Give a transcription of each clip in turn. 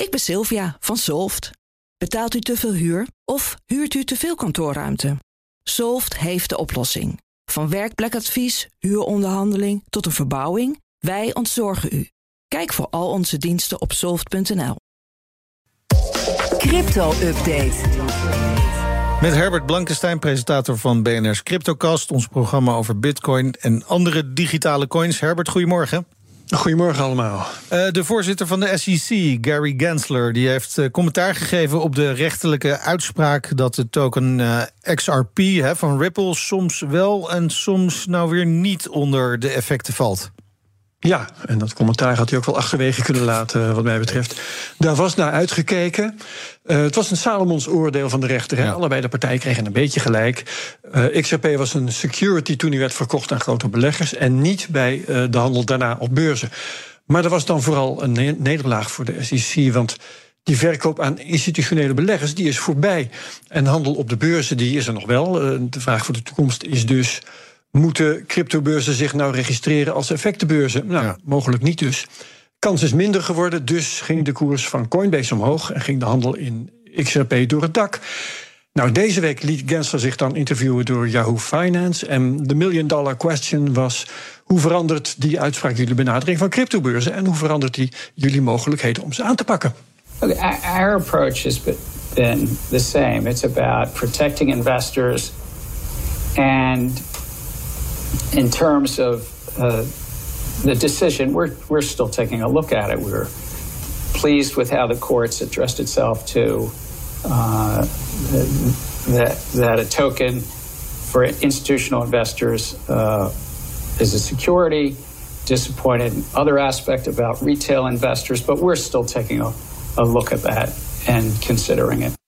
Ik ben Sylvia van Solft. Betaalt u te veel huur of huurt u te veel kantoorruimte? Solft heeft de oplossing. Van werkplekadvies, huuronderhandeling tot een verbouwing, wij ontzorgen u. Kijk voor al onze diensten op soft.nl. Crypto-update. Met Herbert Blankenstein, presentator van BNR's CryptoCast... ons programma over bitcoin en andere digitale coins. Herbert, goedemorgen. Goedemorgen allemaal. Uh, de voorzitter van de SEC, Gary Gensler, die heeft uh, commentaar gegeven op de rechterlijke uitspraak dat de token uh, XRP van Ripple soms wel en soms nou weer niet onder de effecten valt. Ja, en dat commentaar had hij ook wel achterwege kunnen laten, wat mij betreft. Daar was naar uitgekeken. Uh, het was een Salomons oordeel van de rechter. Ja. Allebei de partijen kregen een beetje gelijk. Uh, XRP was een security toen hij werd verkocht aan grote beleggers... en niet bij uh, de handel daarna op beurzen. Maar er was dan vooral een ne nederlaag voor de SEC... want die verkoop aan institutionele beleggers die is voorbij. En handel op de beurzen die is er nog wel. de vraag voor de toekomst is dus Moeten cryptobeurzen zich nou registreren als effectenbeurzen? Nou, ja. mogelijk niet dus. Kans is minder geworden, dus ging de koers van Coinbase omhoog en ging de handel in XRP door het dak. Nou, deze week liet Gensler zich dan interviewen door Yahoo Finance. En de million dollar question was: hoe verandert die uitspraak jullie benadering van cryptobeurzen en hoe verandert die jullie mogelijkheden om ze aan te pakken? Okay, our approach has been the same. It's about protecting investors and in terms of uh, the decision, we're, we're still taking a look at it. We're pleased with how the courts addressed itself to uh, that, that a token for institutional investors uh, is a security. Disappointed in other aspect about retail investors, but we're still taking a, a look at that and considering it.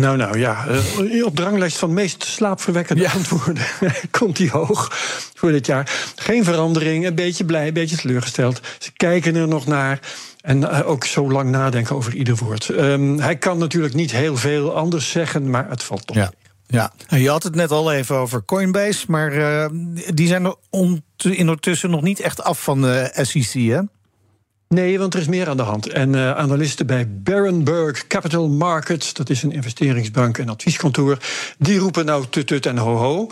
Nou, nou ja. Uh, op de ranglijst van meest slaapverwekkende ja. antwoorden komt hij hoog voor dit jaar. Geen verandering, een beetje blij, een beetje teleurgesteld. Ze kijken er nog naar. En uh, ook zo lang nadenken over ieder woord. Um, hij kan natuurlijk niet heel veel anders zeggen, maar het valt toch. Ja. Ja, je had het net al even over Coinbase, maar uh, die zijn er ondertussen nog niet echt af van de SEC, hè? Nee, want er is meer aan de hand. En uh, analisten bij Berenberg Capital Markets, dat is een investeringsbank en advieskantoor, die roepen nou tut tut en ho ho.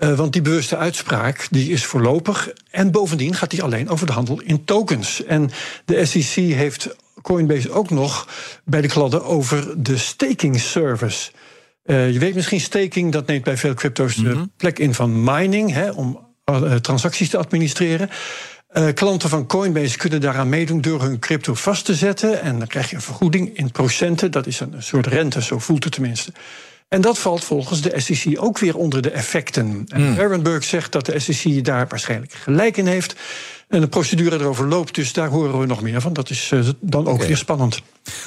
Uh, want die bewuste uitspraak die is voorlopig. En bovendien gaat die alleen over de handel in tokens. En de SEC heeft Coinbase ook nog bij de kladden over de staking service. Uh, je weet misschien, staking dat neemt bij veel crypto's mm -hmm. de plek in van mining, hè, om transacties te administreren. Uh, klanten van Coinbase kunnen daaraan meedoen door hun crypto vast te zetten. En dan krijg je een vergoeding in procenten. Dat is een soort rente, zo voelt het tenminste. En dat valt volgens de SEC ook weer onder de effecten. En mm. Berenberg zegt dat de SEC daar waarschijnlijk gelijk in heeft. En de procedure erover loopt, dus daar horen we nog meer van. Dat is uh, dan ook okay. weer spannend.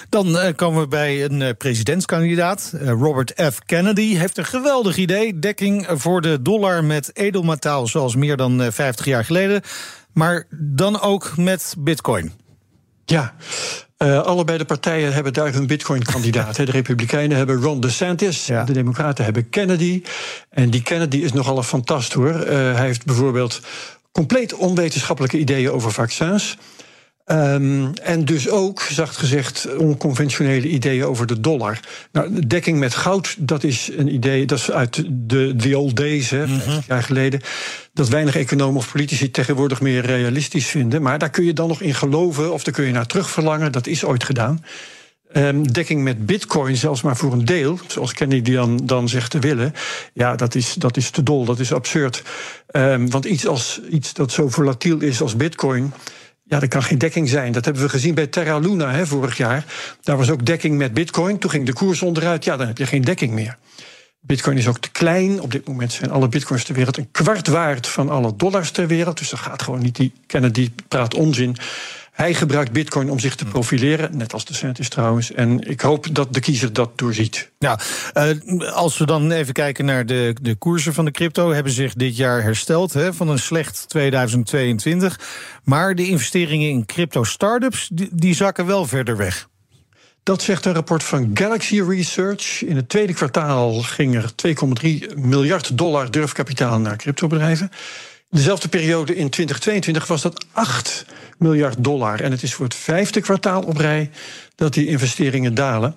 Dan uh, komen we bij een uh, presidentskandidaat. Robert F. Kennedy heeft een geweldig idee. Dekking voor de dollar met edelmetaal, zoals meer dan 50 jaar geleden maar dan ook met Bitcoin. Ja, uh, allebei de partijen hebben daar hun Bitcoin-kandidaat. de Republikeinen hebben Ron DeSantis, ja. de Democraten hebben Kennedy. En die Kennedy is nogal een fantast hoor. Uh, hij heeft bijvoorbeeld compleet onwetenschappelijke ideeën over vaccins. Um, en dus ook, zacht gezegd, onconventionele ideeën over de dollar. Nou, dekking met goud, dat is een idee, dat is uit de the old days, hè, mm -hmm. jaar geleden. Dat weinig economen of politici tegenwoordig meer realistisch vinden. Maar daar kun je dan nog in geloven of daar kun je naar terugverlangen. Dat is ooit gedaan. Um, dekking met bitcoin, zelfs maar voor een deel, zoals Kennedy dan, dan zegt te willen. Ja, dat is, dat is te dol, dat is absurd. Um, want iets, als, iets dat zo volatiel is als bitcoin. Ja, er kan geen dekking zijn. Dat hebben we gezien bij Terra Luna hè, vorig jaar. Daar was ook dekking met bitcoin. Toen ging de koers onderuit. Ja, dan heb je geen dekking meer. Bitcoin is ook te klein. Op dit moment zijn alle bitcoins ter wereld een kwart waard van alle dollars ter wereld. Dus dat gaat gewoon niet. Die Kennedy praat onzin. Hij gebruikt bitcoin om zich te profileren, net als de Santis trouwens. En ik hoop dat de kiezer dat doorziet. Uh, als we dan even kijken naar de, de koersen van de crypto... hebben zich dit jaar hersteld hè, van een slecht 2022. Maar de investeringen in crypto-startups, die, die zakken wel verder weg. Dat zegt een rapport van Galaxy Research. In het tweede kwartaal ging er 2,3 miljard dollar durfkapitaal naar cryptobedrijven. Dezelfde periode in 2022 was dat 8 miljard dollar. En het is voor het vijfde kwartaal op rij dat die investeringen dalen.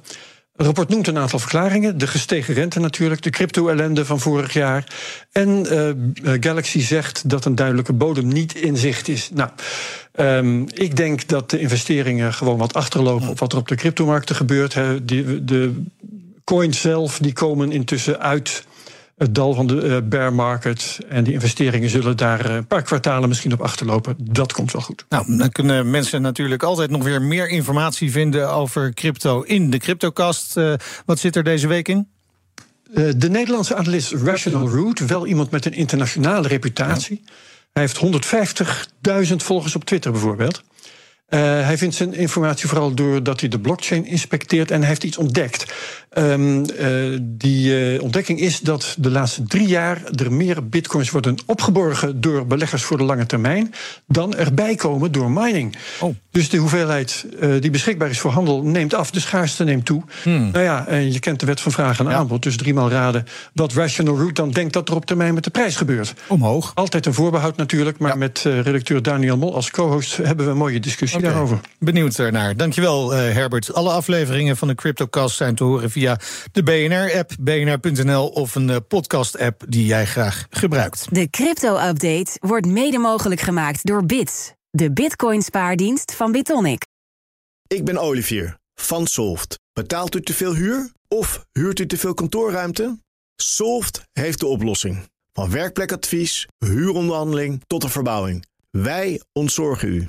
Het rapport noemt een aantal verklaringen. De gestegen rente natuurlijk, de crypto-ellende van vorig jaar. En uh, Galaxy zegt dat een duidelijke bodem niet in zicht is. Nou, um, ik denk dat de investeringen gewoon wat achterlopen op wat er op de cryptomarkten gebeurt. De, de coins zelf die komen intussen uit het dal van de uh, bear market. En die investeringen zullen daar een paar kwartalen misschien op achterlopen. Dat komt wel goed. Nou, dan kunnen mensen natuurlijk altijd nog weer meer informatie vinden over crypto in de Cryptocast. Uh, wat zit er deze week in? Uh, de Nederlandse analist Rational Root, wel iemand met een internationale reputatie. Ja. Hij heeft 150.000 volgers op Twitter bijvoorbeeld. Uh, hij vindt zijn informatie vooral doordat hij de blockchain inspecteert en hij heeft iets ontdekt. Um, uh, die uh, ontdekking is dat de laatste drie jaar er meer bitcoins worden opgeborgen door beleggers voor de lange termijn dan erbij komen door mining. Oh. Dus de hoeveelheid die beschikbaar is voor handel neemt af, de schaarste neemt toe. Hmm. Nou ja, en je kent de wet van vraag en ja. aanbod, dus driemaal raden wat Rational Root dan denkt dat er op termijn met de prijs gebeurt. Omhoog. Altijd een voorbehoud natuurlijk, maar ja. met redacteur Daniel Mol als co-host hebben we een mooie discussie okay. daarover. Benieuwd ernaar. Dankjewel, Herbert. Alle afleveringen van de CryptoCast zijn te horen via de BNR-app, bnr.nl of een podcast-app die jij graag gebruikt. De crypto-update wordt mede mogelijk gemaakt door Bits, de Bitcoin-spaardienst van Bitonic. Ik ben Olivier van Solft. Betaalt u te veel huur of huurt u te veel kantoorruimte? Solft heeft de oplossing. Van werkplekadvies, huuronderhandeling tot de verbouwing. Wij ontzorgen u.